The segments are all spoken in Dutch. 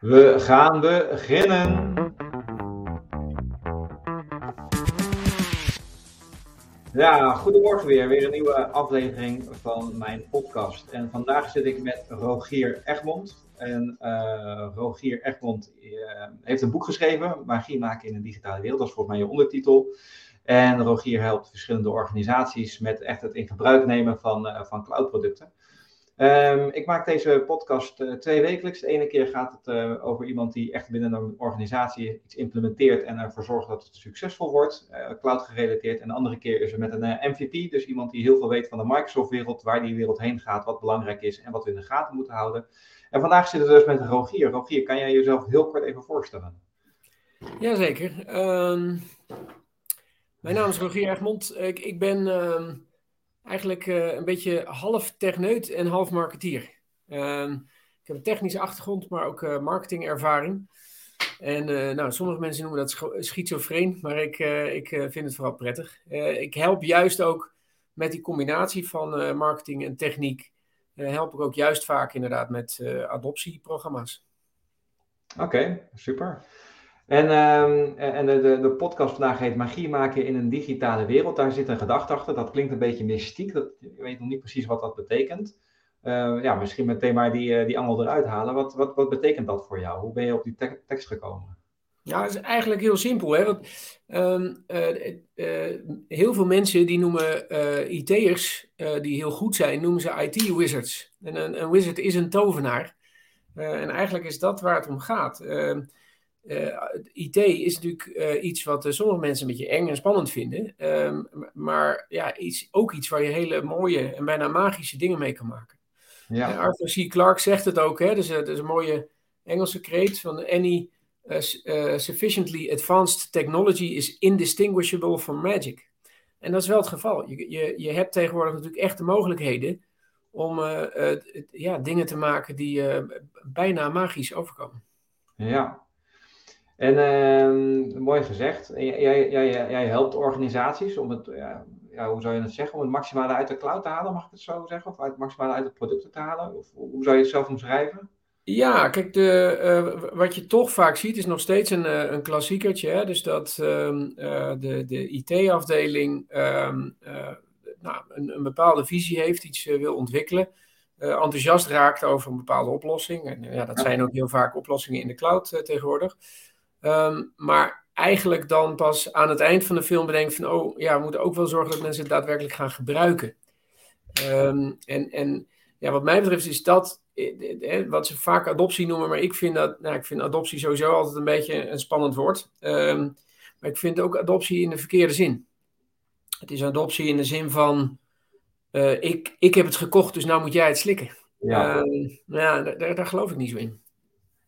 We gaan beginnen. Ja, goedemorgen weer. Weer een nieuwe aflevering van mijn podcast. En vandaag zit ik met Rogier Egmond. En uh, Rogier Egmond uh, heeft een boek geschreven, Magie maken in een digitale wereld. Dat is volgens mij je ondertitel. En Rogier helpt verschillende organisaties met echt het in gebruik nemen van, uh, van cloudproducten. Um, ik maak deze podcast uh, twee wekelijks. De ene keer gaat het uh, over iemand die echt binnen een organisatie iets implementeert en ervoor zorgt dat het succesvol wordt, uh, cloud gerelateerd. En de andere keer is er met een MVP, dus iemand die heel veel weet van de Microsoft-wereld, waar die wereld heen gaat, wat belangrijk is en wat we in de gaten moeten houden. En vandaag zitten we dus met Rogier. Rogier, kan jij jezelf heel kort even voorstellen? Jazeker. Um, mijn naam is Rogier Egmond. Ik, ik ben um, eigenlijk uh, een beetje half techneut en half marketeer. Um, ik heb een technische achtergrond, maar ook uh, marketingervaring. En uh, nou, sommige mensen noemen dat schizofreen, maar ik, ik vind het vooral prettig. ik help juist ook met die combinatie van marketing en techniek. help ik ook juist vaak inderdaad met adoptieprogramma's. Oké, super. En, um, en de, de, podcast vandaag heet Magie maken in een digitale wereld. Daar zit een gedachte achter. Dat klinkt een beetje mystiek. Dat, ik weet nog niet precies wat dat betekent. Uh, ja, misschien meteen maar die, die angel eruit halen. Wat, wat, wat betekent dat voor jou? Hoe ben je op die te tekst gekomen? Ja, het is eigenlijk heel simpel. Hè? Want, uh, uh, heel veel mensen die noemen IT'ers die heel goed zijn, noemen ze IT-wizards. En een, een, wizard is een tovenaar. en eigenlijk is dat waar het om gaat. Ehm, uh, IT is natuurlijk uh, iets wat uh, sommige mensen een beetje eng en spannend vinden. Um, maar ja, iets, ook iets waar je hele mooie en bijna magische dingen mee kan maken. Ja. Arthur C. Clarke zegt het ook, hè? Dus, dat is een mooie Engelse kreet van any sufficiently advanced technology is indistinguishable from magic. En dat is wel het geval. Je, je, je hebt tegenwoordig natuurlijk echt de mogelijkheden om ja, dingen te maken die bijna magisch overkomen. Ja, en uh, mooi gezegd, jij, jij, jij, jij, helpt organisaties om het, ja, ja, hoe zou je het zeggen, om het maximale uit de cloud te halen, mag ik het zo zeggen? Of het maximale uit de producten te halen? Of hoe zou je het zelf omschrijven? Ja, kijk, de, uh, wat je toch vaak ziet is nog steeds een, uh, een klassiekertje. Hè? Dus dat um, uh, de, de IT-afdeling um, nou, een, een, bepaalde visie heeft, iets wil ontwikkelen. enthousiast raakt over een bepaalde oplossing. En ja, dat zijn ook heel vaak oplossingen in de cloud tegenwoordig. Um, maar eigenlijk dan pas aan het eind van de film bedenkt van, oh ja, we moeten ook wel zorgen dat mensen het daadwerkelijk gaan gebruiken. Um, en, en ja, wat mij betreft is dat eh, eh, wat ze vaak adoptie noemen, maar ik vind dat, nou, ik vind adoptie sowieso altijd een beetje een spannend woord. Um, maar ik vind ook adoptie in de verkeerde zin. Het is adoptie in de zin van, uh, ik, ik heb het gekocht, dus nou moet jij het slikken. Ja, uh, ja daar, daar geloof ik niet zo in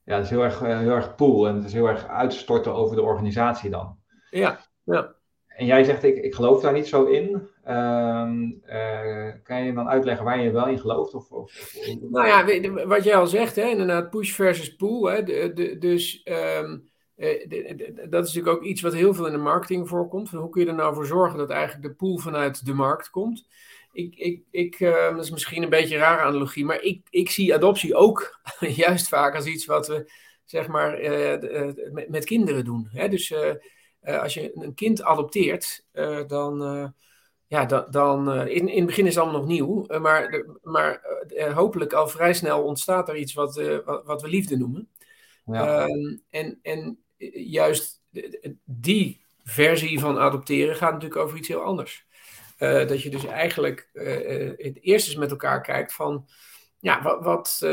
ja, het is heel erg, heel erg pool en het is heel erg uitstorten over de organisatie dan. Ja, ja. En jij zegt, ik, ik geloof daar niet zo in. Um, uh, kan je dan uitleggen waar je wel in gelooft? Of, of, of... Nou ja, wat jij al zegt, hè, inderdaad, push versus pull. Hè, de, de, dus um, de, de, dat is natuurlijk ook iets wat heel veel in de marketing voorkomt. Van hoe kun je er nou voor zorgen dat eigenlijk de pool vanuit de markt komt? Ik, ik, ik uh, dat is misschien een beetje een rare analogie, maar ik, ik zie adoptie ook juist vaak als iets wat we zeg maar uh, met, met, kinderen doen. Hè? Dus uh, als je een kind adopteert, dan, ja, dan, dan in, in het begin is het allemaal nog nieuw, maar, maar hopelijk al vrij snel ontstaat er iets wat, wat, wat, we liefde noemen. Ja. Ehm, en, en juist die versie van adopteren gaat natuurlijk over iets heel anders. Uh, dat je dus eigenlijk uh, het eerst eens met elkaar kijkt van, ja, wat, wat,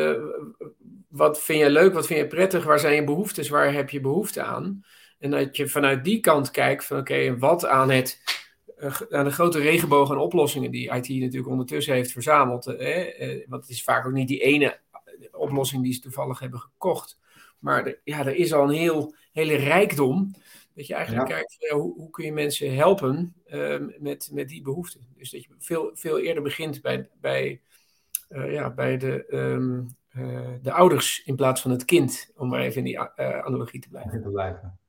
wat vind je leuk, wat vind je prettig, waar zijn je behoeftes, waar heb je behoefte aan? En dat je vanuit die kant kijkt van, oké, okay, wat aan het, aan de grote regenboog aan oplossingen die IT natuurlijk ondertussen heeft verzameld, want het is vaak ook niet die ene oplossing die ze toevallig hebben gekocht, maar er, ja, er is al een heel, hele rijkdom dat je eigenlijk ja. kijkt, ja, hoe, hoe, kun je mensen helpen uh, met, met die behoeften. Dus dat je veel, veel eerder begint bij, bij, uh, ja, bij de, um, uh, de ouders in plaats van het kind, om maar even in die analogie te blijven. te blijven.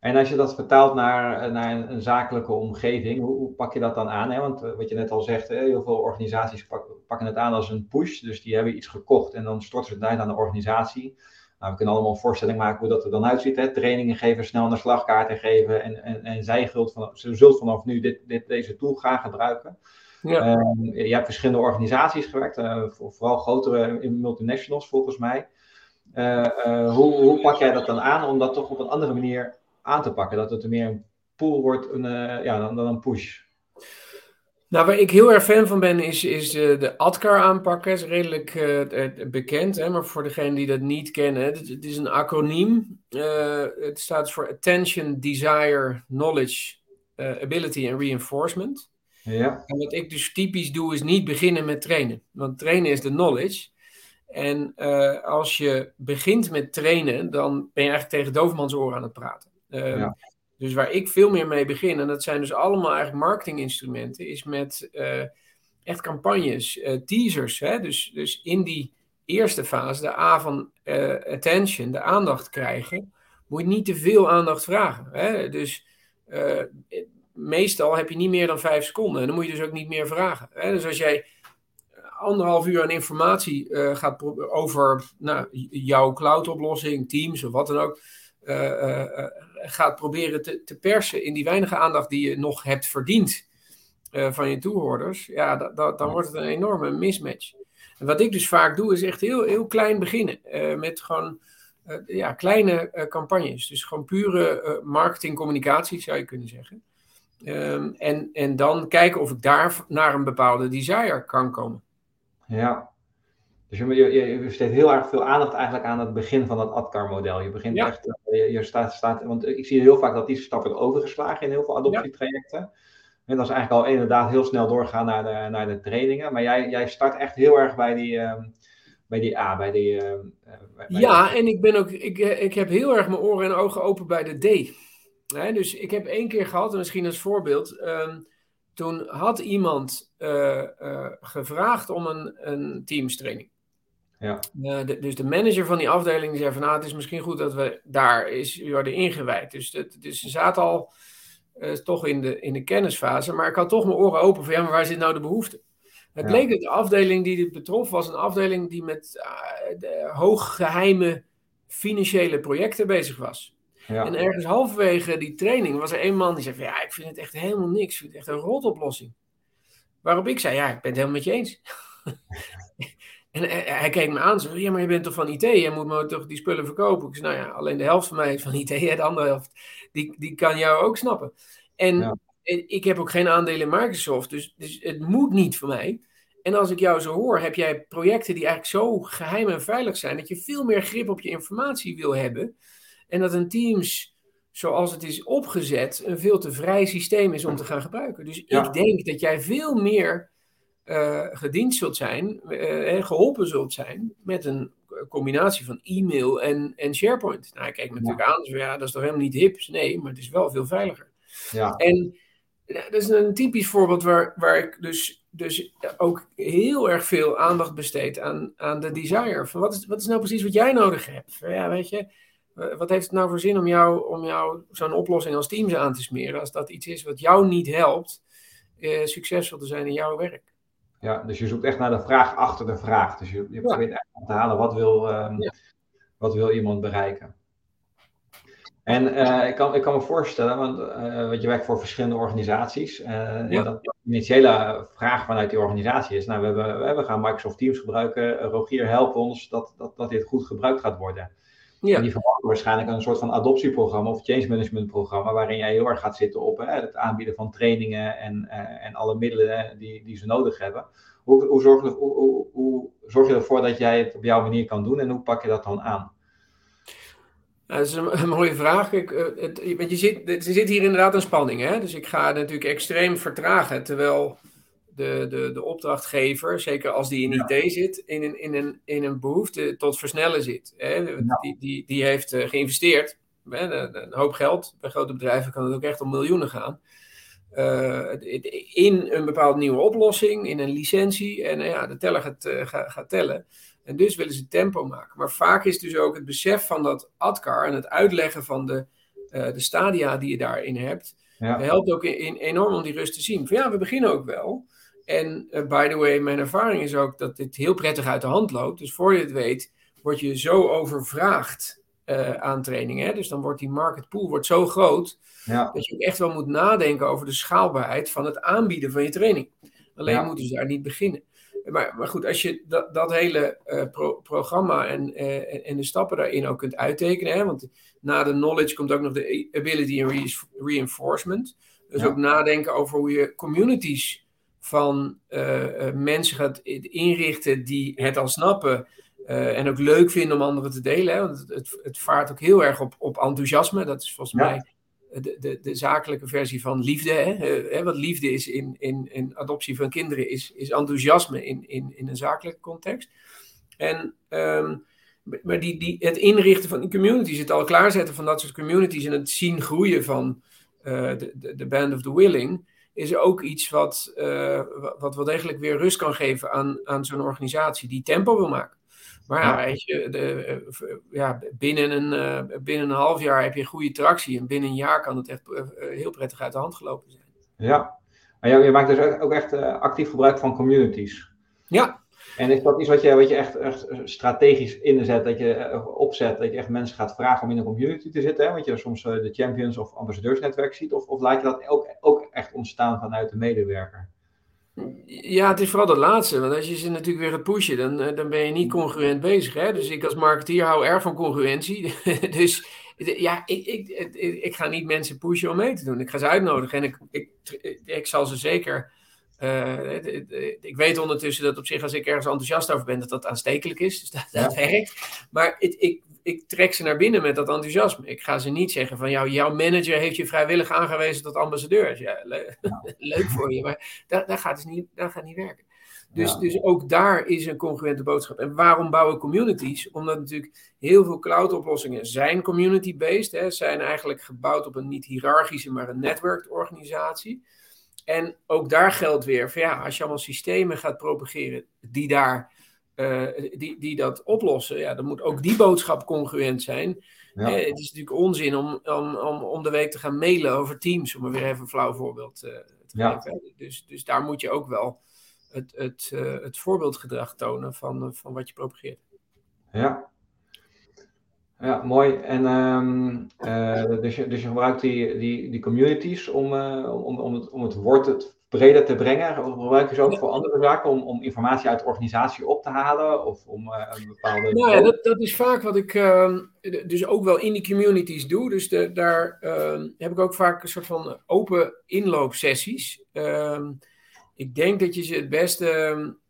En als je dat vertaalt naar, naar een, een zakelijke omgeving, hoe, hoe, pak je dat dan aan? Hè? Want wat je net al zegt, heel veel organisaties pak, pakken het aan als een push. Dus die hebben iets gekocht en dan storten ze het uit aan de organisatie. Nou, we kunnen allemaal een voorstelling maken hoe dat er dan uitziet. Hè? Trainingen geven, snel naar slagkaarten geven. En, en, en zij zult, van, zult vanaf nu dit, dit, deze tool gaan gebruiken. Ja. Uh, je hebt verschillende organisaties gewerkt, uh, vooral grotere multinationals volgens mij. Uh, hoe, hoe, pak jij dat dan aan om dat toch op een andere manier aan te pakken? Dat het meer een pool wordt een, ja, dan, dan een push? Nou, waar ik heel erg fan van ben, is, is uh, de ADKAR aanpak. is redelijk uh, bekend, hè, maar voor degenen die dat niet kennen, het, het is een acroniem. Uh, het staat voor Attention, Desire, Knowledge, Ability en Reinforcement. Ja. En wat ik dus typisch doe, is niet beginnen met trainen. Want trainen is de knowledge. En als je begint met trainen, dan ben je eigenlijk tegen dovermans oren aan het praten. Ehm, ja. Dus waar ik veel meer mee begin, en dat zijn dus allemaal eigenlijk marketinginstrumenten, is met uh, echt campagnes, uh, teasers. Hè? Dus, dus in die eerste fase, de A van uh, attention, de aandacht krijgen, moet je niet te veel aandacht vragen. Hè? Dus meestal heb je niet meer dan vijf seconden en dan moet je dus ook niet meer vragen. Hè? Dus als jij anderhalf uur aan informatie gaat over nou, jouw cloud-oplossing, Teams of wat dan ook gaat proberen te, te, persen in die weinige aandacht die je nog hebt verdiend uh, van je toehoorders, ja, dan wordt het een enorme mismatch. En wat ik dus vaak doe, is echt heel, heel klein beginnen. Uh, met gewoon uh, ja, kleine campagnes. Dus gewoon pure marketingcommunicatie, zou je kunnen zeggen. Um, en, en dan kijken of ik daar naar een bepaalde desire kan komen. Ja, dus je, je, je besteedt heel erg veel aandacht eigenlijk aan het begin van dat ADCAR-model. Je begint echt, eh, je, je staat, staat, want ik zie heel vaak dat die stap wordt overgeslagen in heel veel adoptietrajecten. En dat is eigenlijk al inderdaad heel snel doorgaan naar de, naar de trainingen. Maar jij, jij start echt heel erg bij die, uh, bij die A, bij die... Uh, bij ja, en ik, ben ook, ik, ik heb heel erg mijn oren en ogen open bij de D. dus ik heb één keer gehad, en misschien als voorbeeld... Um, toen had iemand uh, gevraagd om een, een teamstraining. Ja. Uh, dus de manager van die afdeling zei van nou, het is misschien goed dat we daar is worden ingewijd. Dus, dat, dus ze zaten al uh, toch in de, in de kennisfase, maar ik had toch mijn oren open van ja, maar waar zit nou de behoefte? Het bleek dat de afdeling die dit betrof was een afdeling die met uh, hooggeheime financiële projecten bezig was. Ja. En ergens halverwege die training was er een man die zei van ja, ik vind het echt helemaal niks. Ik vind het echt een rotoplossing. Waarop ik zei, ja, ik ben het helemaal met je eens. En hij keek me aan, zo, ja, maar je bent toch van IT, je moet me toch die spullen verkopen? Ik zei, nou ja, alleen de helft van mij is van IT, de andere helft, die, die kan jou ook snappen. En ik heb ook geen aandelen in Microsoft, dus, dus het moet niet voor mij. En als ik jou zo hoor, heb jij projecten die eigenlijk zo geheim en veilig zijn, dat je veel meer grip op je informatie wil hebben. En dat een Teams, zoals het is opgezet, een veel te vrij systeem is om te gaan gebruiken. Dus ik denk dat jij veel meer uh, gediend zult zijn, uh, geholpen zult zijn met een combinatie van e-mail en, en SharePoint. Nou, ik kijk me natuurlijk aan, ja, dat is toch helemaal niet hip? Nee, maar het is wel veel veiliger. Ja. En dat is een typisch voorbeeld waar, waar ik dus, dus ook heel erg veel aandacht besteed aan, aan de desire. Van wat, is, wat is nou precies wat jij nodig hebt? Ja, weet je, wat heeft het nou voor zin om jou, om jou zo'n oplossing als Teams aan te smeren, als dat iets is wat jou niet helpt eh, succesvol te zijn in jouw werk? Ja, dus je zoekt echt naar de vraag achter de vraag. Dus je, je probeert echt te halen wat wil, um, wat wil iemand bereiken. En uh, ik, kan, ik kan me voorstellen, want, uh, want je werkt voor verschillende organisaties. Uh, ja. dat de initiële vraag vanuit die organisatie is: nou, we, hebben, we gaan Microsoft Teams gebruiken. Rogier, help ons dat, dat, dat dit goed gebruikt gaat worden. Ja. En die verwachten waarschijnlijk een soort van adoptieprogramma of change management programma, waarin jij heel erg gaat zitten op hè, het aanbieden van trainingen en, uh, en alle middelen die, die ze nodig hebben. Hoe, hoe, zorg je, hoe, hoe, hoe, zorg je ervoor dat jij het op jouw manier kan doen en hoe pak je dat dan aan? dat is een, mooie vraag. Ik, uh, het, want je zit, er zit hier inderdaad een spanning. Hè? Dus ik ga natuurlijk extreem vertragen. Terwijl de, de, de opdrachtgever, zeker als die in IT zit, in een, in, een, in een behoefte tot versnellen zit. Hè? Die, die, die heeft uh, geïnvesteerd, hè? een hoop geld. Bij grote bedrijven kan het ook echt om miljoenen gaan. Uh, in een bepaalde nieuwe oplossing, in een licentie. En uh, ja, de teller gaat, gaat tellen. En dus willen ze tempo maken. Maar vaak is dus ook het besef van dat ADCAR en het uitleggen van de, de stadia die je daarin hebt, ja. helpt ook in, enorm om die rust te zien. Van ja, we beginnen ook wel. En uh, by the way, mijn ervaring is ook dat dit heel prettig uit de hand loopt. Dus voor je het weet, word je zo overvraagd aan trainingen. Dus dan wordt die market pool wordt zo groot ja. dat je echt wel moet nadenken over de schaalbaarheid van het aanbieden van je training. Alleen moeten ze daar niet beginnen. Maar, maar goed, als je dat, dat hele programma en, en de stappen daarin ook kunt uittekenen, hè, want na de knowledge komt ook nog de ability en reinforcement. Dus ook nadenken over hoe je communities van uh, mensen gaat inrichten die het al snappen. Uh, en ook leuk vinden om anderen te delen. Hè? Want het, het, het, vaart ook heel erg op, op enthousiasme. Dat is volgens mij de, de, de, zakelijke versie van liefde. Hè? wat liefde is in, in, in adoptie van kinderen, is, is enthousiasme in, in, in een zakelijke context. En, um, maar die, die, het inrichten van die communities, het al klaarzetten van dat soort communities en het zien groeien van de, de, de Band of the Willing, is ook iets wat, uh, wat wel degelijk weer rust kan geven aan, aan zo'n organisatie die tempo wil maken. Maar ja, weet je, de, eh, ja, binnen, een, uh, binnen een half jaar heb je goede tractie en binnen een jaar kan het echt heel prettig uit de hand gelopen zijn. Ja, maar je, maakt dus ook echt actief gebruik van communities. Ja, en is dat iets wat je, wat je echt, echt strategisch inzet, dat je eh, opzet, dat je echt mensen gaat vragen om in een community te zitten? Hè? Want je soms eh, de champions of ambassadeursnetwerk ziet, of, of laat je dat ook, ook echt ontstaan vanuit de medewerker? Ja, het is vooral dat laatste. Want als je ze natuurlijk weer gaat pushen, dan, eh, dan ben je niet congruent bezig. Hè? Dus ik als marketeer hou erg van congruentie. dus ja, ik, ik, ik, ik, ga niet mensen pushen om mee te doen. Ik ga ze uitnodigen en ik, ik, ik zal ze zeker uh, ik weet ondertussen dat op zich, als ik ergens enthousiast over ben, dat dat aanstekelijk is. Dus dat, dat werkt. Maar ik, ik, ik, trek ze naar binnen met dat enthousiasme. Ik ga ze niet zeggen van jou, jouw manager heeft je vrijwillig aangewezen tot ambassadeur. Ja, leuk voor je, maar dat, dat, gaat dus niet, dat gaat niet werken. Dus, dus ook daar is een congruente boodschap. En waarom bouwen communities? Omdat natuurlijk heel veel cloud-oplossingen zijn community-based. Zijn eigenlijk gebouwd op een niet hiërarchische, maar een networked organisatie. En ook daar geldt weer van ja, als je allemaal systemen gaat propageren die daar uh, die, die dat oplossen, ja, dan moet ook die boodschap congruent zijn. Ja. Eh, het is natuurlijk onzin om, om, om, om de week te gaan mailen over Teams, om er weer even een flauw voorbeeld uh, te ja. geven. Dus, dus daar moet je ook wel het, het, het voorbeeldgedrag tonen van, van wat je propageert. Ja, ja, mooi. En um, uh, dus, je, dus je gebruikt die, die, die communities om, uh, om, om, het, om het woord het breder te brengen. Gebruik je ze ook voor andere zaken om, om informatie uit de organisatie op te halen? Of om uh, een bepaalde. Nou ja, dat, dat is vaak wat ik uh, dus ook wel in die communities doe. Dus de, daar uh, heb ik ook vaak een soort van open inloopsessies. Ehm, ik denk dat je ze het beste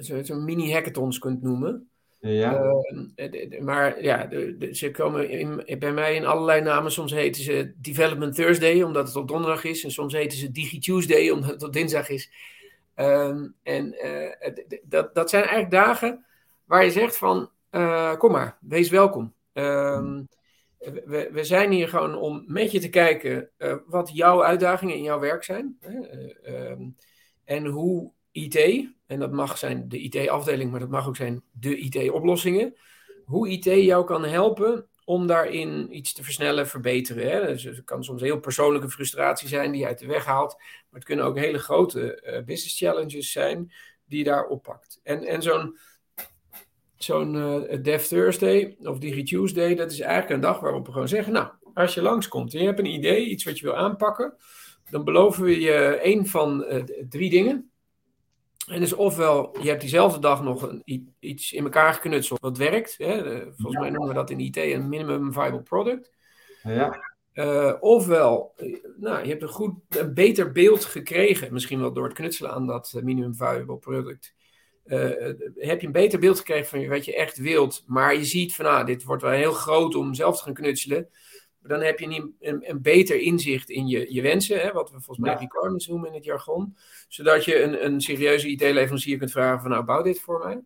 zo'n zo mini-hackathons kunt noemen. Ja. Uh, maar ja, ze komen in, bij mij in allerlei namen. Soms heten ze Development Thursday, omdat het op donderdag is. En soms heten ze Digi Tuesday, omdat het op dinsdag is. Uh, en uh, dat, dat zijn eigenlijk dagen waar je zegt van, eh, kom maar, wees welkom. Ehm, we, we zijn hier gewoon om met je te kijken wat jouw uitdagingen in jouw werk zijn. Ehm, en hoe IT, en dat mag zijn de IT-afdeling, maar dat mag ook zijn de IT-oplossingen. Hoe IT jou kan helpen om daarin iets te versnellen, verbeteren. Hè? Dus het kan soms heel persoonlijke frustratie zijn die je uit de weg haalt. Maar het kunnen ook hele grote uh, business challenges zijn die je daar oppakt. En, en zo'n zo'n uh, Dev Thursday of Digi Tuesday, dat is eigenlijk een dag waarop we gewoon zeggen, nou, als je langskomt en je hebt een idee, iets wat je wil aanpakken, dan beloven we je een van uh, drie dingen. En dus ofwel, je hebt diezelfde dag nog een, iets in elkaar geknutseld wat werkt. Hè? Volgens mij noemen we dat in IT een minimum viable product. Ja. Uh, ofwel, eh, nou, je hebt een, goed, een beter beeld gekregen, misschien wel door het knutselen aan dat eh, minimum viable product. Uh, heb je een beter beeld gekregen van wat je echt wilt, maar je ziet van, nou, dit wordt wel heel groot om zelf te gaan knutselen dan heb je een, een, een, beter inzicht in je, je wensen, hè, wat we volgens mij ja. requirements noemen in het jargon. Zodat je een, een serieuze IT-leverancier kunt vragen van nou, bouw dit voor mij.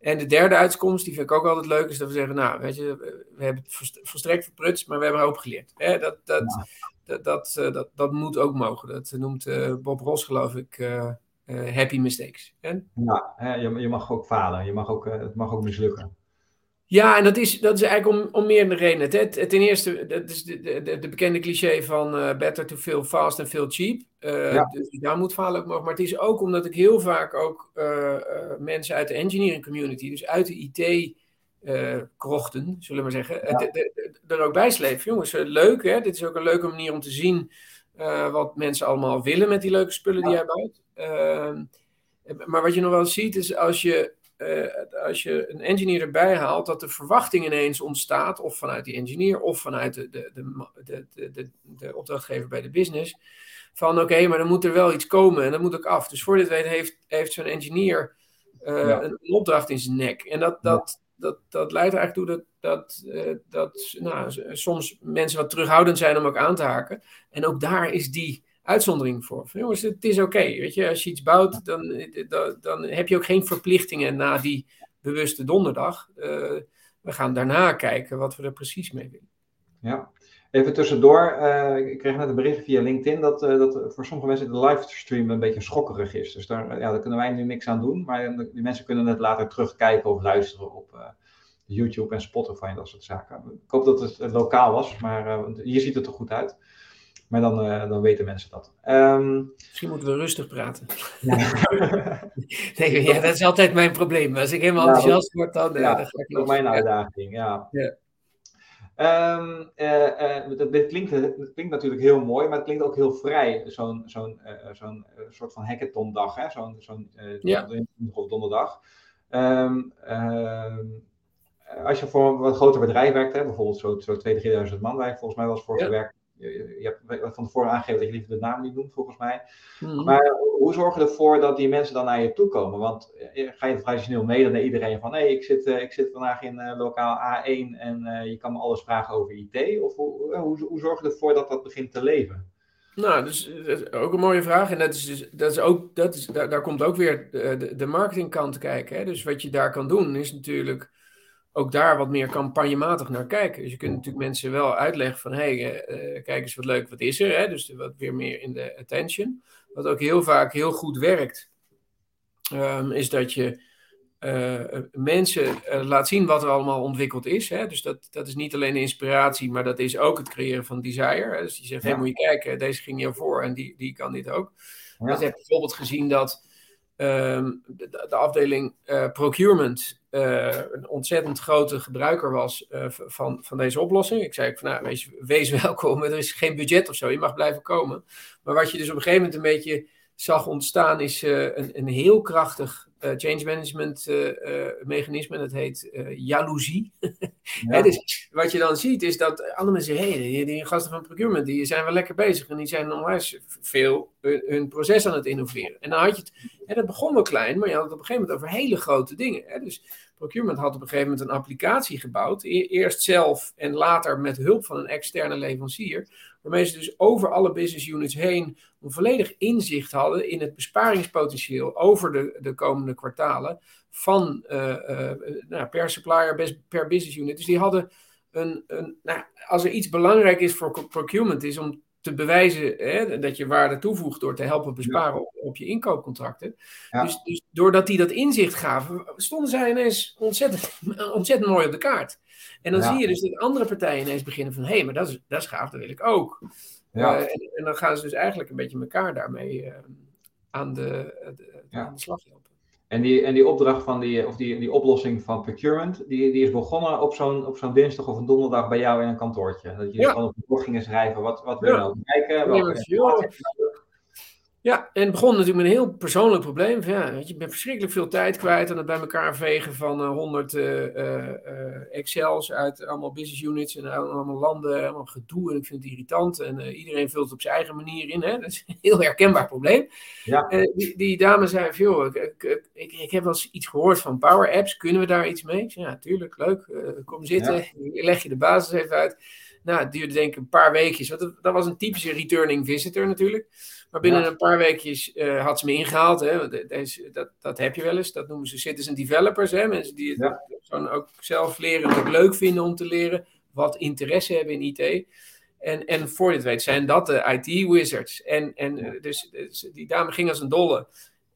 En de derde uitkomst, die vind ik ook altijd leuk, is dat we zeggen, nou, weet je, we hebben het volstrekt verprutst, maar we hebben er ook geleerd. Hè, dat, dat, dat, dat, uh, dat, dat, moet ook mogen. Dat noemt uh, Bob Ross, geloof ik, uh, happy mistakes. En? Ja, je, je, mag ook falen. Je mag ook, het mag ook mislukken. Ja, en dat is, dat is eigenlijk om, om meerdere redenen. Ten eerste, dat is de, de, de bekende cliché van uh, better to fail fast and fail cheap. Uh, ja. Dus daar moet falen ook nog. Maar het is ook omdat ik heel vaak ook uh, mensen uit de engineering community, dus uit de IT krochten, zullen we maar zeggen, ja. er ook bij sleep. Jongens, leuk hè, dit is ook een leuke manier om te zien wat mensen allemaal willen met die leuke spullen die jij bouwt. Ehm, maar wat je nog wel ziet is als je uh, als je een engineer erbij haalt, dat de verwachting ineens ontstaat, of vanuit die engineer, of vanuit de, de, de, de, de, de opdrachtgever bij de business, van oké, maar dan moet er wel iets komen en dat moet ook af. Dus voor dit weet heeft, heeft zo'n engineer uh, ja. een, een, opdracht in zijn nek. En dat, dat, dat, dat leidt er eigenlijk toe dat, dat, uh, dat nou, soms mensen wat terughoudend zijn om ook aan te haken. En ook daar is die uitzondering voor. Van, jongens, het is oké. weet je, als je iets bouwt, dan, dan, dan, heb je ook geen verplichtingen na die bewuste donderdag. Uh, we gaan daarna kijken wat we er precies mee willen. Ja, even tussendoor. Uh, ik kreeg net een bericht via LinkedIn dat, uh, dat voor sommige mensen de livestream een beetje schokkerig is. Dus daar, ja, daar kunnen wij nu niks aan doen. Maar die mensen kunnen het later terugkijken of luisteren op YouTube en Spotify en dat soort zaken. Ik hoop dat het, lokaal was, maar hier ziet het er goed uit. Maar dan, uh, dan weten mensen dat. Um, Misschien moeten we rustig praten. Ja. nee, ja, dat is altijd mijn probleem. Als ik helemaal enthousiast word, dan, ja, dan ga ik los. mijn uitdaging, ja. ja. Um, uh, uh, dit, klinkt, dit klinkt natuurlijk heel mooi, maar het klinkt ook heel vrij. Zo'n zo'n zo'n soort van hackathon-dag, zo'n zo'n ja. donderdag. Um, als je voor een wat groter bedrijf werkt, hè, bijvoorbeeld zo, zo 2.000, 3.000 man, waar je volgens mij was voor gewerkt, je, je hebt van tevoren aangegeven dat je liever de naam niet noemt, volgens mij. Mm. Maar hoe zorg je ervoor dat die mensen dan naar je toe komen? Want eh, ga je traditioneel mee naar iedereen van... hé, hey, ik, zit, uh, ik zit vandaag in uh, lokaal A1 en uh, je kan me alles vragen over IT. Of hoe, hoe, hoe zorg je ervoor dat dat begint te leven? Nou, dus dat is ook een mooie vraag. En dat is dus, dat is ook, dat is, daar, daar komt ook weer de, de, de marketingkant kijken. Hè? Dus wat je daar kan doen is natuurlijk ook daar wat meer campagnematig naar kijken. Dus je kunt natuurlijk mensen wel uitleggen van, hé, hey, uh, kijk eens wat leuk, wat is er? Hè? Dus wat weer meer in de attention. Wat ook heel vaak heel goed werkt, um, is dat je uh, mensen uh, laat zien wat er allemaal ontwikkeld is. Hè? Dus dat, dat is niet alleen inspiratie, maar dat is ook het creëren van desire. Hè? Dus je zegt, hé, hey, moet je kijken, deze ging jou voor en die, die kan dit ook. Ja. Je hebt bijvoorbeeld gezien dat um, de, de, afdeling uh, procurement een ontzettend grote gebruiker was uh, van, van deze oplossing. Ik zei van nou, wees, welkom, er is geen budget of zo, je mag blijven komen. Maar wat je dus op een gegeven moment een beetje zag ontstaan, is een, een heel krachtig change management mechanisme. Dat heet jaloezie. Ja. dus wat je dan ziet is dat andere mensen hey, die, die, gasten van procurement, die zijn wel lekker bezig en die zijn onwijs veel hun, hun proces aan het innoveren. En dan had je het, hè, dat begon wel klein, maar je had het op een gegeven moment over hele grote dingen. Hè? Dus procurement had op een gegeven moment een applicatie gebouwd, e-, eerst zelf en later met hulp van een externe leverancier, waarmee ze dus over alle business units heen een volledig inzicht hadden in het besparingspotentieel over de, de komende kwartalen van uh, uh, nou, per supplier, per business unit. Dus die hadden een, een nou, als er iets belangrijk is voor procurement, is om te bewijzen hè, dat je waarde toevoegt door te helpen besparen ja. op, op, je inkoopcontracten. Ja. Dus, dus, doordat die dat inzicht gaven, stonden zij ineens ontzettend, ontzettend mooi op de kaart. En dan ja. zie je dus dat andere partijen ineens beginnen van, hé, hey, maar dat is, dat is gaaf, dat wil ik ook. Uh, en, en, dan gaan ze dus eigenlijk een beetje elkaar daarmee uh, aan, de, de, aan de slag helpen. En die, en die opdracht van die, of die, die oplossing van procurement, die, die is begonnen op zo'n, op zo'n dinsdag of een donderdag bij jou in een kantoortje. Dat je ja. gewoon op de blog gingen schrijven, wat, wat wil je nou kijken? Welke ja, en het begon natuurlijk met een heel persoonlijk probleem. Ja, weet je, ik ben verschrikkelijk veel tijd kwijt aan het bij elkaar vegen van uh, 100 uh, uh, Excels uit allemaal business units en allemaal landen, allemaal gedoe. En ik vind het irritant. En iedereen vult het op zijn eigen manier in. Hè? Dat is een heel herkenbaar probleem. Ja. Die, die, dame zei: joh, ik, ik, ik, ik, heb wel eens iets gehoord van Power Apps. Kunnen we daar iets mee? Zei, ja, tuurlijk, leuk. kom zitten. Ja. Leg je de basis even uit. Nou, het duurde denk ik een paar weekjes. Want dat was een typische returning visitor natuurlijk. Maar binnen ja. een paar weekjes uh, had ze me ingehaald. Hè? Deze, dat, dat heb je wel eens. Dat noemen ze citizen developers. Hè? Mensen die het ja. gewoon ook zelf leren en het leuk vinden om te leren. Wat interesse hebben in IT. En, en voor dit weet zijn dat de IT-wizards. En, en dus, dus, die dame ging als een dolle.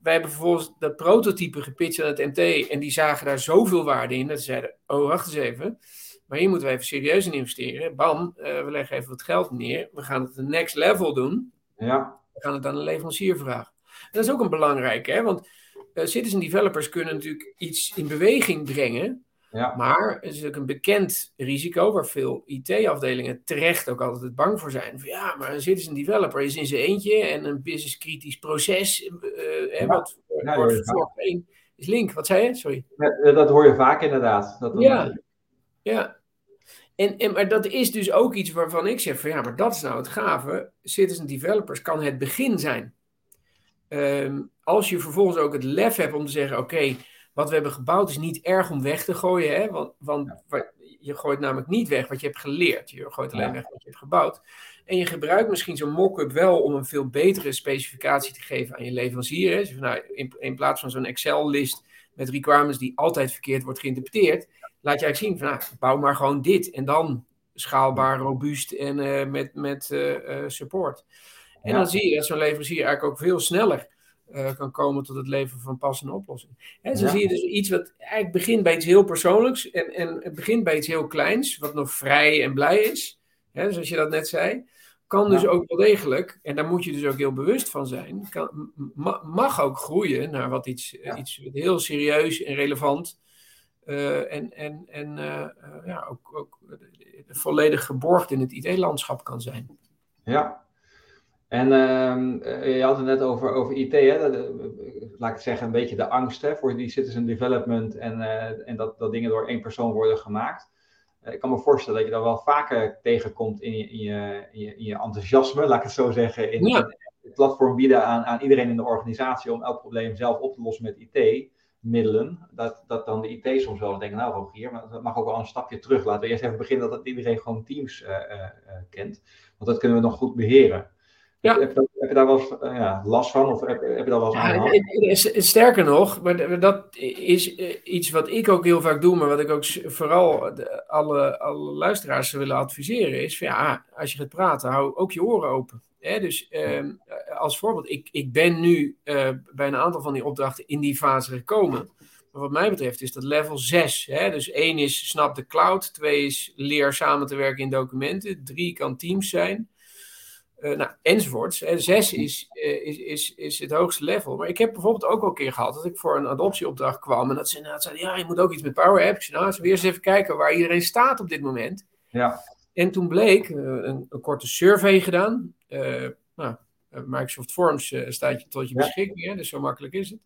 wij hebben vervolgens dat prototype gepitcht aan het MT en die zagen daar zoveel waarde in dat ze zeiden, oh wacht eens even, maar hier moeten we even serieus in investeren. Bam, uh, we leggen even wat geld neer, we gaan het de next level doen. Ja. We gaan het aan de leverancier vragen. dat is ook een belangrijke, hè? want uh, citizen developers kunnen natuurlijk iets in beweging brengen, ja. Maar het is ook een bekend risico waar veel IT-afdelingen terecht ook altijd bang voor zijn. Van, ja, maar een citizen developer is in zijn eentje en een business kritisch proces. Uh, ja. Wat ja, wordt één is link. Wat zei je? Sorry. dat hoor je vaak inderdaad. Dat ja, ja. En, en, maar dat is dus ook iets waarvan ik zeg van ja, maar dat is nou het gave. Citizen developers kan het begin zijn. Um, als je vervolgens ook het lef hebt om te zeggen, oké, wat we hebben gebouwd is niet erg om weg te gooien. Hè? Want, want je gooit namelijk niet weg wat je hebt geleerd. Je gooit alleen weg wat je hebt gebouwd. En je gebruikt misschien zo'n mock-up wel om een veel betere specificatie te geven aan je leverancier. Dus nou, in, in plaats van zo'n Excel-list met requirements die altijd verkeerd wordt geïnterpreteerd, laat je eigenlijk zien van nou, bouw maar gewoon dit. En dan schaalbaar, robuust en uh, met, met uh, uh, support. En dan zie je dat zo'n leverancier eigenlijk ook veel sneller uh, kan komen tot het leveren van passende oplossingen. En zo zie je dus iets wat eigenlijk begint bij iets heel persoonlijks en, en het begint bij iets heel kleins, wat nog vrij en blij is, hè, zoals je dat net zei. Kan dus ook wel degelijk, en daar moet je dus ook heel bewust van zijn, kan, mag ook groeien naar wat iets, iets heel serieus en relevant uh, en, en, en uh, ja, ook, ook volledig geborgd in het IT-landschap kan zijn. Ja, en uh, je had het net over, over IT, hè? Dat, laat ik zeggen, een beetje de angst hè, voor die citizen development en, en dat, dat dingen door één persoon worden gemaakt. Uh, ik kan me voorstellen dat je dat wel vaker tegenkomt in je, in je, in je, in je enthousiasme, laat ik het zo zeggen, in, ja. het platform bieden aan, aan iedereen in de organisatie om elk probleem zelf op te lossen met IT-middelen. Dat, dat dan de IT soms wel denken, nou Rogier, maar dat mag ook wel een stapje terug. Laten we eerst even beginnen dat iedereen gewoon Teams kent, want dat kunnen we nog goed beheren. Ja. Heb, je, heb, je daar wel eens uh, ja, last van of heb, heb je daar wel eens aan Sterker nog, maar dat is eh, iets wat ik ook heel vaak doe, maar wat ik ook vooral de, alle, alle luisteraars willen adviseren, is van, ja, als je gaat praten, hou ook je oren open. Hè? Dus uh, als voorbeeld, ik, ik ben nu uh, bij een aantal van die opdrachten in die fase gekomen. Maar wat mij betreft is dat level 6. Hè? Dus 1 is snap de cloud, 2 is leer samen te werken in documenten, 3 kan teams zijn. Uh, nou, enzovoorts. Zes is, uh, is, is, is het hoogste level. Maar ik heb bijvoorbeeld ook al een keer gehad dat ik voor een adoptieopdracht kwam. En dat ze nou, zeiden, ja, je moet ook iets met Power Apps. Nou, ze weer eens even kijken waar iedereen staat op dit moment. Ja. En toen bleek, uh, een, een, korte survey gedaan. nou, Microsoft Forms staat je tot je beschikking, ja. dus zo makkelijk is het.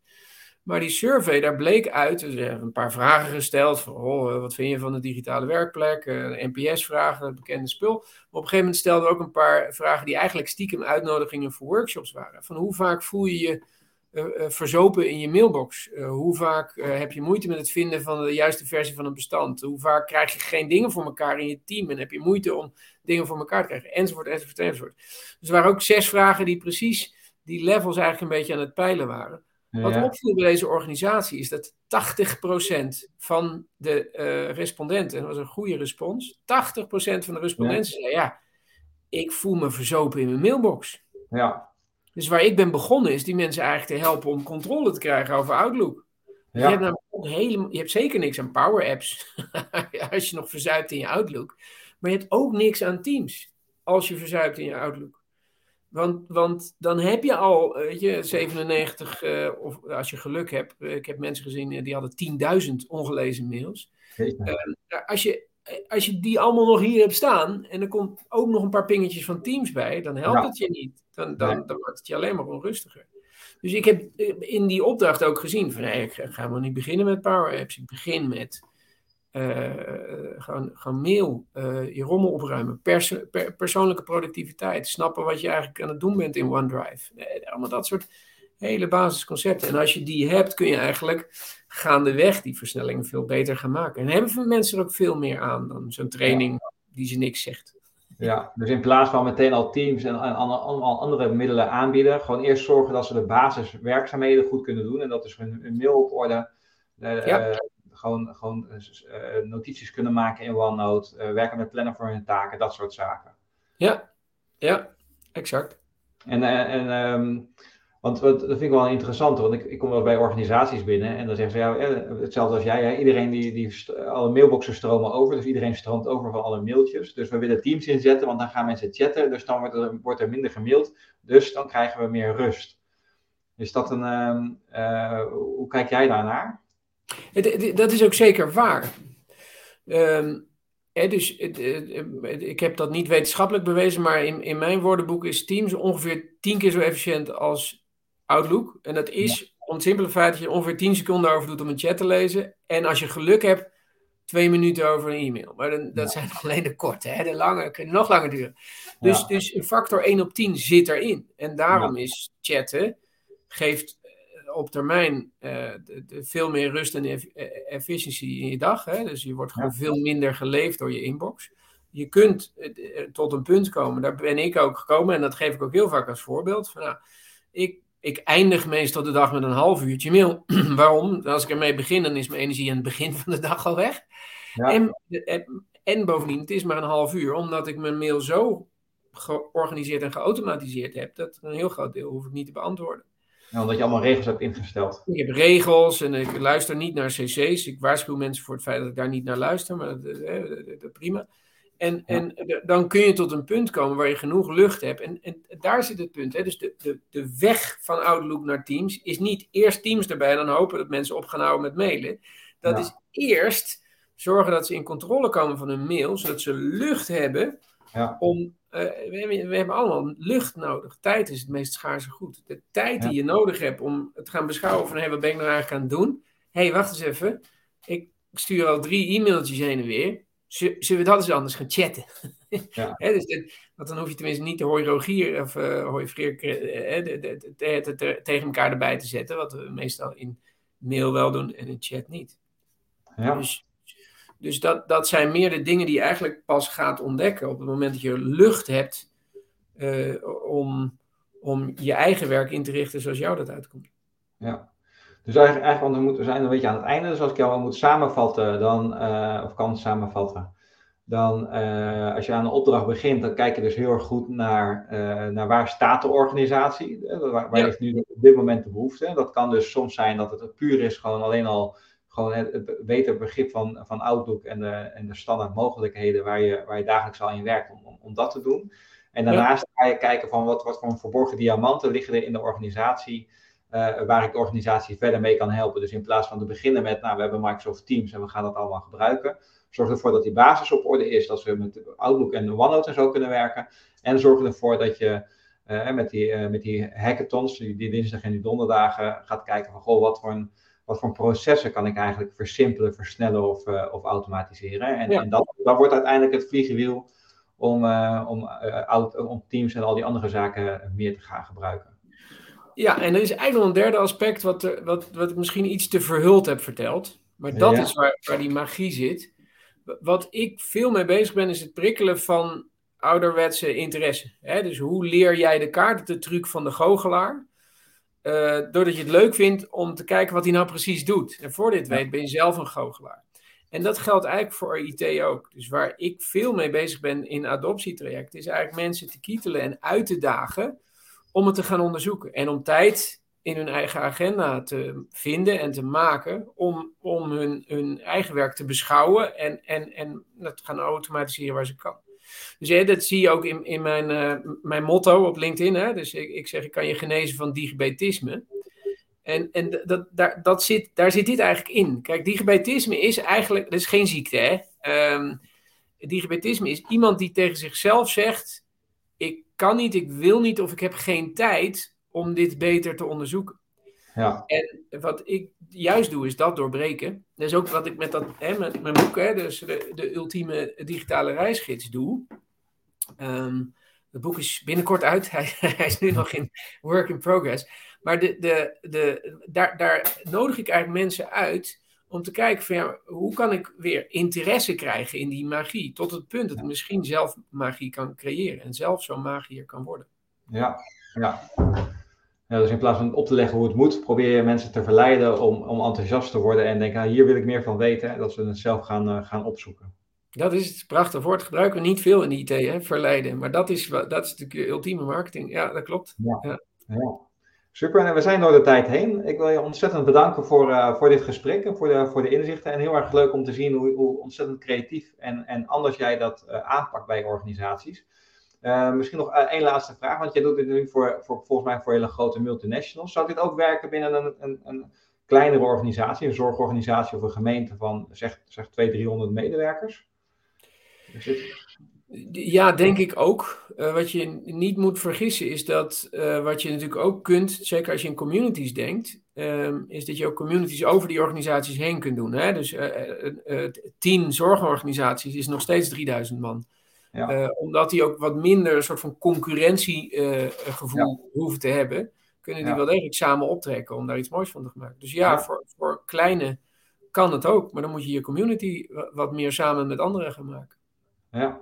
Maar die survey, daar bleek uit, er zijn een paar vragen gesteld. Van, oh, wat vind je van de digitale werkplek? Uh, NPS-vragen, het bekende spul. Op een gegeven moment stelden we ook een paar vragen die eigenlijk stiekem uitnodigingen voor workshops waren. Van hoe vaak voel je je uh, verzopen in je mailbox? hoe vaak heb je moeite met het vinden van de juiste versie van een bestand? Hoe vaak krijg je geen dingen voor elkaar in je team en heb je moeite om dingen voor elkaar te krijgen? Enzovoort, enzovoort, enzovoort. Dus er waren ook zes vragen die precies die levels eigenlijk een beetje aan het peilen waren. Wat opviel bij deze organisatie is dat 80% van de uh, respondenten, dat was een goede respons, 80% van de respondenten zei ja, ik voel me verzopen in mijn mailbox. Ja. Dus waar ik ben begonnen is die mensen eigenlijk te helpen om controle te krijgen over Outlook. Ja. Je, hebt namelijk ook hele, je hebt zeker niks aan Power Apps als je nog verzuipt in je Outlook. Maar je hebt ook niks aan Teams als je verzuipt in je Outlook. Want, want dan heb je al, weet je, 97, uh, eh, of als je geluk hebt. Eh, ik heb mensen gezien uh, die hadden 10.000 ongelezen mails. als, je, als je die allemaal nog hier hebt staan en er komt ook nog een paar pingetjes van Teams bij, dan helpt het je niet. Dan, dan, dan wordt het je alleen maar onrustiger. Dus ik heb in die opdracht ook gezien van nee, ik ga maar niet beginnen met Power Apps. Ik begin met uh, gewoon, gewoon mail, uh, je rommel opruimen, pers per persoonlijke productiviteit, snappen wat je eigenlijk aan het doen bent in OneDrive. Uh, allemaal dat soort hele basisconcepten. En als je die hebt, kun je eigenlijk gaandeweg die versnellingen veel beter gaan maken. En hebben mensen er ook veel meer aan dan zo'n training die ze niks zegt. Ja, dus in plaats van meteen al teams en allemaal andere middelen aanbieden, gewoon eerst zorgen dat ze de basiswerkzaamheden goed kunnen doen. En dat is hun, mail op orde. Ja gewoon, gewoon uh, notities kunnen maken in OneNote, uh, werken met plannen voor hun taken, dat soort zaken. Ja, ja, exact. En, en um, Want dat vind ik wel interessant, want ik, ik kom wel bij organisaties binnen en dan zeggen ze, ja, hetzelfde als jij, iedereen die, die, alle mailboxen stromen over, dus iedereen stroomt over van alle mailtjes. Dus we willen teams inzetten, want dan gaan mensen chatten, dus dan wordt er, wordt er minder gemaild, dus dan krijgen we meer rust. Is dat een, ehm, eh, hoe kijk jij daarnaar? Dat is ook zeker waar. Um, dus ik heb dat niet wetenschappelijk bewezen, maar in, in mijn woordenboek is Teams ongeveer tien keer zo efficiënt als Outlook. En dat is om het simpele feit dat je ongeveer 10 seconden over doet om een chat te lezen. En als je geluk hebt, twee minuten over een e-mail. Maar dan, dat zijn alleen de korte, hè? de lange kunnen nog langer duren. Dus, dus een factor 1 op 10 zit erin. En daarom is chatten, geeft op termijn de, veel meer rust en eff eh, efficiëntie in je dag. Hè? Dus je wordt gewoon veel minder geleefd door je inbox. Je kunt tot een punt komen, daar ben ik ook gekomen en dat geef ik ook heel vaak als voorbeeld. Van, nou, ik ik eindig meestal de dag met een half uurtje mail. Waarom? Als ik ermee begin, dan is mijn energie aan het begin van de dag al weg. Ja. En, en, bovendien, het is maar een half uur, omdat ik mijn mail zo georganiseerd en geautomatiseerd heb, dat een heel groot deel hoef ik niet te beantwoorden. Ja, omdat je allemaal regels hebt ingesteld. Ik heb regels en ik luister niet naar cc's. Ik waarschuw mensen voor het feit dat ik daar niet naar luister, maar dat, dat, dat prima. En, en dan kun je tot een punt komen waar je genoeg lucht hebt. En, en daar zit het punt. Hè? Dus de, de, de weg van Outlook naar Teams is niet eerst Teams erbij en dan hopen dat mensen op gaan houden met mailen. Dat is eerst zorgen dat ze in controle komen van hun mail, zodat ze lucht hebben ja. om. Uh, we, we, hebben allemaal lucht nodig. Tijd is het meest schaarse goed. De tijd die je nodig hebt om het te gaan beschouwen van hé, wat ben ik nou eigenlijk aan het doen? Hé, hey, wacht eens even. Ik stuur al drie e-mailtjes heen en weer zullen we dat eens anders gaan chatten? Ja. dus want dan hoef je tenminste niet de hoi Rogier of uh, hoi Freer uh, tegen elkaar erbij te zetten, wat we meestal in mail wel doen en in chat niet. Ja. Dus, dus dat, dat zijn meer de dingen die je eigenlijk pas gaat ontdekken op het moment dat je lucht hebt uh, om, om je eigen werk in te richten zoals jou dat uitkomt. Ja. Dus eigenlijk, eigenlijk want we, zijn een beetje aan het einde. Dus als ik jou moet samenvatten, dan, uh, of kan samenvatten, dan uh, als je aan een opdracht begint, dan kijk je dus heel erg goed naar, naar waar staat de organisatie. Waar, waar ja. heeft nu op dit moment de behoefte? Dat kan dus soms zijn dat het puur is gewoon alleen al gewoon het, beter begrip van, van Outlook en de, en de standaard mogelijkheden waar je, waar je dagelijks al in werkt om, om, om dat te doen. En daarnaast ga je kijken van wat, wat voor verborgen diamanten liggen er in de organisatie. Uh, waar ik de organisatie verder mee kan helpen. Dus in plaats van te beginnen met, nou, we hebben Microsoft Teams en we gaan dat allemaal gebruiken. Zorg ervoor dat die basis op orde is, dat we met Outlook en OneNote en zo kunnen werken. En zorg ervoor dat je uh, met, die, uh, met die hackathons, die, die, dinsdag en die donderdagen, gaat kijken van, goh, wat voor, een, wat voor processen kan ik eigenlijk versimpelen, versnellen of, of automatiseren. En, ja. en dat, dat wordt uiteindelijk het vliegenwiel om, om, om Teams en al die andere zaken meer te gaan gebruiken. Ja, en er is eigenlijk een derde aspect wat, wat, wat ik misschien iets te verhuld heb verteld. Maar dat is waar, waar die magie zit. Wat ik veel mee bezig ben, is het prikkelen van ouderwetse interesse. Hè? Dus hoe leer jij de kaart, de truc van de goochelaar? Uh, doordat je het leuk vindt om te kijken wat hij nou precies doet. En voor dit weet ben je zelf een goochelaar. En dat geldt eigenlijk voor IT ook. Dus waar ik veel mee bezig ben in adoptietrajecten, is eigenlijk mensen te kietelen en uit te dagen om het te gaan onderzoeken. En om tijd in hun eigen agenda te vinden en te maken om, om hun, hun eigen werk te beschouwen en, en, en dat gaan automatiseren waar ze kan. Dus hè, dat zie je ook in, in mijn, uh, mijn motto op LinkedIn. Hè? Dus ik, ik zeg, ik kan je genezen van digibetisme. En, en dat, daar, dat zit, daar zit dit eigenlijk in. Kijk, digibetisme is eigenlijk, dat is geen ziekte hè. Um, digibetisme is iemand die tegen zichzelf zegt, ik kan niet, ik wil niet of ik heb geen tijd om dit beter te onderzoeken. Ja. En wat ik juist doe, is dat doorbreken. Dat is ook wat ik met dat, hè, met mijn boek, hè, dus de, de ultieme digitale reisgids doe. Um, het boek is binnenkort uit. Hij, hij, is nu nog in work in progress. Maar de, de, de, daar, daar nodig ik eigenlijk mensen uit om te kijken van ja, hoe kan ik weer interesse krijgen in die magie. Tot het punt dat ik misschien zelf magie kan creëren en zelf zo'n magier kan worden. Ja, ja. ja. Dus in plaats van op te leggen hoe het moet, probeer je mensen te verleiden om, om enthousiast te worden en denken, ah, hier wil ik meer van weten. En dat ze het zelf gaan, uh, gaan opzoeken. Dat is het prachtig woord. Gebruiken we niet veel in de IT, hè? verleiden. Maar dat is, dat is de ultieme marketing. Ja, dat klopt. Ja. ja. ja. Super, en we zijn door de tijd heen. Ik wil je ontzettend bedanken voor, uh, voor dit gesprek en voor de, voor de inzichten. En heel erg leuk om te zien hoe, hoe ontzettend creatief en, en anders jij dat uh, aanpakt bij organisaties. Uh, misschien nog één laatste vraag, want jij doet dit nu voor, voor, volgens mij voor hele grote multinationals. Zou dit ook werken binnen een, een, een kleinere organisatie, een zorgorganisatie of een gemeente van zeg, zeg 200, 300 medewerkers? Ja, denk ik ook. Uh, wat je niet moet vergissen is dat uh, wat je natuurlijk ook kunt, zeker als je in communities denkt, um, is dat je ook communities over die organisaties heen kunt doen. Hè? Dus uh, tien zorgorganisaties is nog steeds 3000 man. Ja. omdat die ook wat minder een soort van concurrentiegevoel ja. hoeven te hebben, kunnen die ja. wel degelijk samen optrekken om daar iets moois van te maken. Dus ja, Voor, voor kleine kan het ook, maar dan moet je je community wat meer samen met anderen gaan maken. Ja,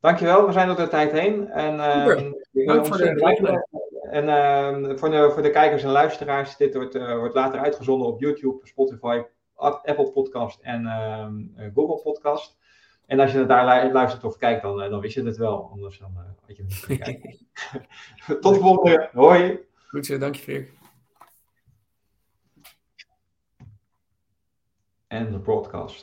Dankjewel, we zijn door de tijd heen. En, uh, Dank voor de En uh, voor, de, voor de kijkers en luisteraars, dit wordt, uh, wordt later uitgezonden op YouTube, Spotify, Apple Podcast en ehm, Google Podcast. En als je daar luistert of kijkt, dan, dan wist je het wel. Anders dan had je het niet kijken. Tot de volgende keer. Hoi. Goed zo, dank je. En de broadcast.